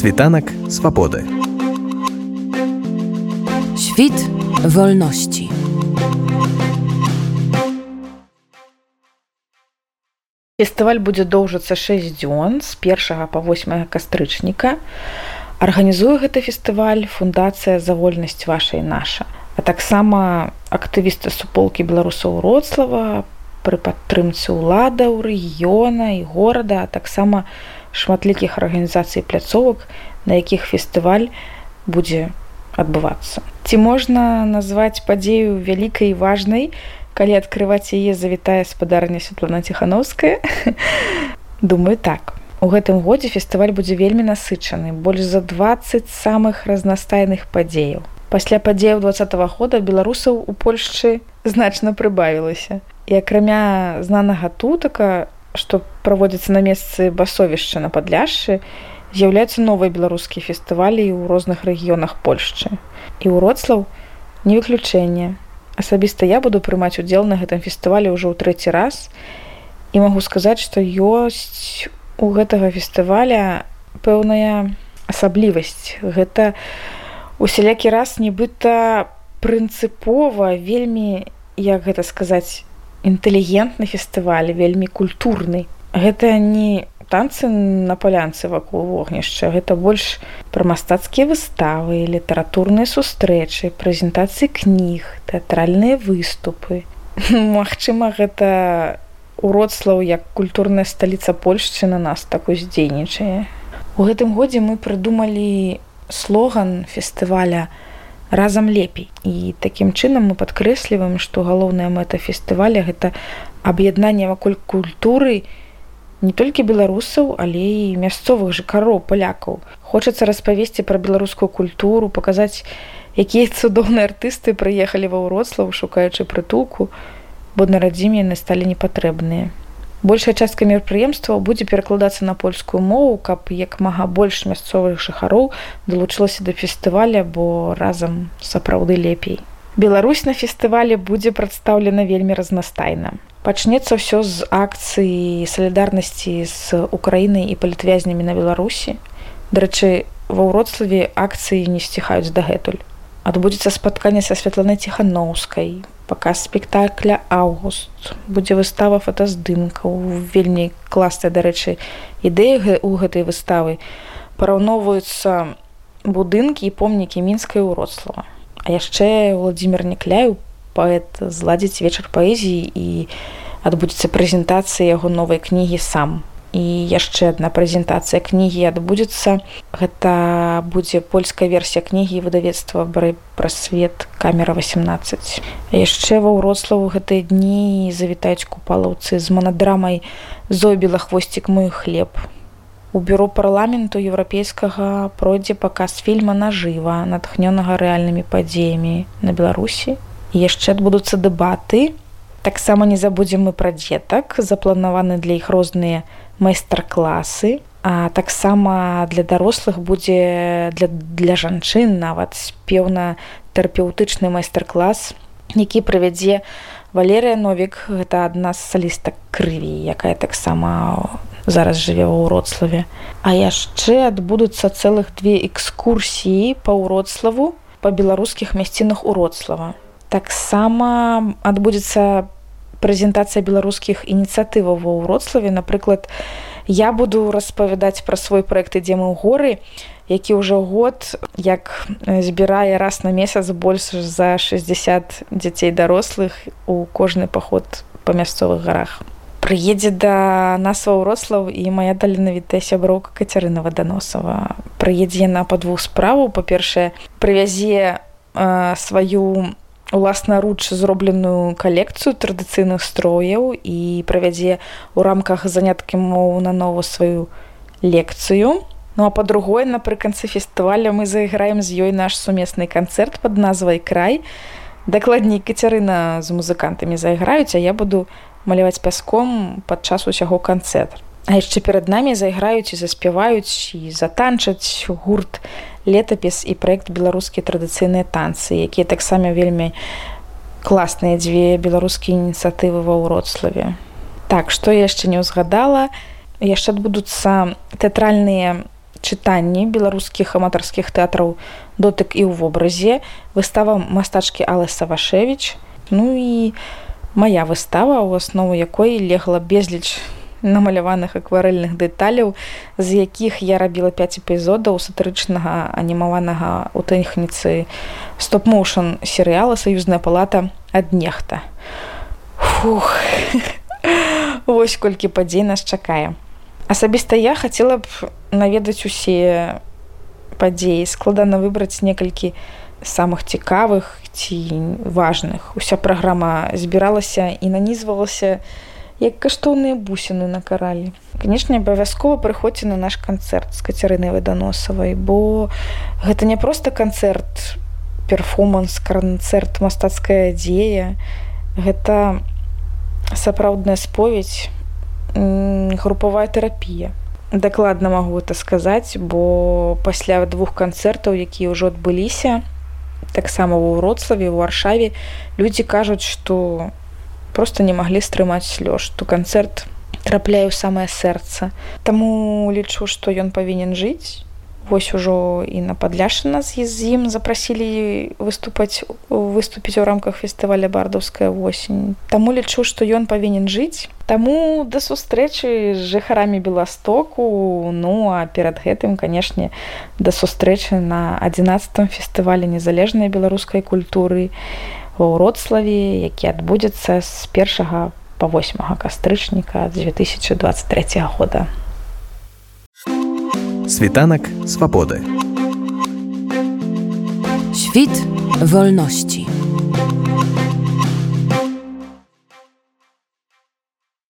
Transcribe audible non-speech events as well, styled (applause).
Світанак свабоды. Świt wolności. Фестываль будзе доўжыцца 6 дзён з 1 па 8 кастрычніка. Арганізуе гэты фестываль фундацыя за вольнасць вашай наша. А таксама актывісты суполкі беларусаў Роцлава пры падтрымцы ўладаў рэгіёна і горада, а таксама шматлікіх арганізацый пляцовак, на якіх фестываль будзе адбывацца. Ці можна назваць падзею вялікай важнай, калі адкрываць яе завітая спадарня Святлана Ціхановская. (laughs) Думаю так. У гэтым годзе фестываль будзе вельмі насычаны, больш за 20 самых разнастайных падзеяў. Пасля падзеяў два -го года беларусаў у Польшчы значна прыбавілася. І акрамя знанага тутака, што праводзіцца на месцы басовішча на падляшшы, з'яўляюцца новыя беларускія фестывалі ў розных рэгіёнах Польшчы. І ўроцлаў не выключэнне. Асабіста я буду прымаць удзел на гэтым фестывалі ўжо ў трэці раз і магу сказаць, што ёсць у гэтага фестываля пэўная асаблівасць. Гэта усялякі раз нібыта прынцыпова вельмі як гэта сказаць інтэлігентны фестываль вельмі культурны. Гэта не танцы на палянцы вакол вогнішча гэта больш пра мастацкія выставы літаратурныя сустрэчы прэзентацыі кніг тэатральныя выступы (laughs) Магчыма гэта уродслаў як культурная сталіца польшчы на нас так уздзейнічае у гэтым годзе мы прыдумалі слоган фестываля разам лепей. І такім чынам мы падкрэсліваем што галоўная мэта фестываля гэта аб'яднанне ваколь культуры не толькі беларусаў але і мясцовых жыхароў палякаў. Хочацца распавесці пра беларускую культуру паказаць якія цудоўныя артысты прыехалі ва ўроцлаў шукаючы прытулку бо на радзіме яны сталі непатрэбныя большая частка мерапрыемства будзе перакладацца на польскую мову каб як мага больш мясцовых жыхароў далучылася да фестываля бо разам сапраўды лепей. Беларусь на фестывале будзе прадстаўлена вельмі разнастайна. Пачнецца ўсё з акцыі салідарнасці з украінай і палітвязнямі на беларусі. Дарэчы ва ўроцлаве акцыі не сціхаюць дагэтуль. Адбудзецца спатканне са святланай ціханаўскай паказ спектакля август будзе выстава фотаздымкаў. Вельмі класная дарэчы ідэя у гэтай выставы. Параўноўваюцца будынкі і помнікі мінскай уроцлава а яшчэ владимир некляю паэт зладзіць вечар паэзіі і адбудзецца прэзентацыя яго новай кнігі сам і яшчэ адна прэзентацыя кнігі адбудзецца. Гэта будзе польская версія кнігі выдавецтва бары пра свет камера 18 яшчэ ва ўрославу гэтыя дні завітаюць купалаўцы з манадрамай зобіла хвосцік мой хлеб у бюро парламенту еўрапейскага пройдзе паказ фільма нажыва натхнёнага рэальнымі падзеямі на беларусі. Яшчэ адбудуцца дэбаты таксама не забудзем мы пра дзетак. Запланаваны для іх розныя майстар-класы а таксама для дарослых будзе для, для жанчын нават спеўна тэрапеўтычны майстар-клас які правядзе валерыя новік. Гэта адна з салістак крыві якая таксама зараз жыве ў уроцлаве. А яшчэ адбудуцца цэлых две экскурсіі па ўроцлаву па беларускіх мясцінах уроцлава таксама адбудзецца прэзентацыя беларускіх ініцыятываў ва ўроцлаве напрыклад я буду распавядаць пра свой проект ідзе мы ў горы які ўжо год як збірае раз на месяц больш за 60 дзяцей дарослых у кожны паход па мясцовых гарах. Прыедзе да нас ўрослаў і моя таленавітая сяброўка кацярына ваданосава прыедзе яна па двух справаў. Па-першае прывязе э, сваю уласнаруч зробленую калекцыю традыцыйных строяў і правядзе ў рамках заняткі мову на нову сваю лекцыю. Ну а па-другое, напрыканцы фестываля мы зайграем з ёй наш сумесны канцэрт под назвай край. Дакладней кацярына з музыкантамі зайграюць, а я буду маляваць пяском падчас усяго канцэрт. А яшчэ перад намі зайграюць і заспяваюць і затанчаць гурт летапіс і праект беларускія традыцыйныя танцы якія таксама вельмі класныя дзве беларускія ініцыятывы ва ўроцлаве так што яшчэ не ўзгадала? Яшчэ адбудуцца тэатральныя чытанні беларускіх аматарскіх тэатраў дотык і ў вобразе выстава мастачкі Аллы Савашевич Ну і моя выстава у аснову якой легла безліч намаляваных акварэльных дэталяў з якіх я рабіла 5 эпізодаў сатырычнага анімаванага у тэхніцы стоп-моушен серыяла саюзная палата ад нехта Фух. (laughs) Вось колькі падзей нас чакае. Асабіста я хацела б наведаць усе падзеі. Складана выбраць некалькі самых цікавых ці важных. Уся праграма збіралася і нанізвалася на як каштоўныя бусіны на каралі. Канечне, абавязкова прыходзьце на наш канцэрт з кацярынай ваданосавай, бо гэта не проста канцэрт, перформанс, канцэрт, мастацкая дзея. Гэта сапраўдная споведь, групавая тэрапія. Дакладна магу это сказаць, бо пасля двух канцэртаў, якія ўжо адбыліся, таксама ва ўроцлаве, у аршаве людзі кажуць, што просто не маглі стрымаць слёж то канцэрт трапляе ў самае сэрца. Таму лічу што ён павінен жыць. Вось ужо і на падляшы нас з ім запрасілі выступаць выступіць у рамках фестываля бардаўская восень Таму лічу што ён павінен жыць. Таму да сустрэчы з жыхарамі беластоку ну а перад гэтым канешне да сустрэчы на 11 фестывалі незалежнай беларускай культуры. і ва ўродславе які адбудзецца з першага па 8 кастрычніка 2023 года світанак свабоды Świt wolności.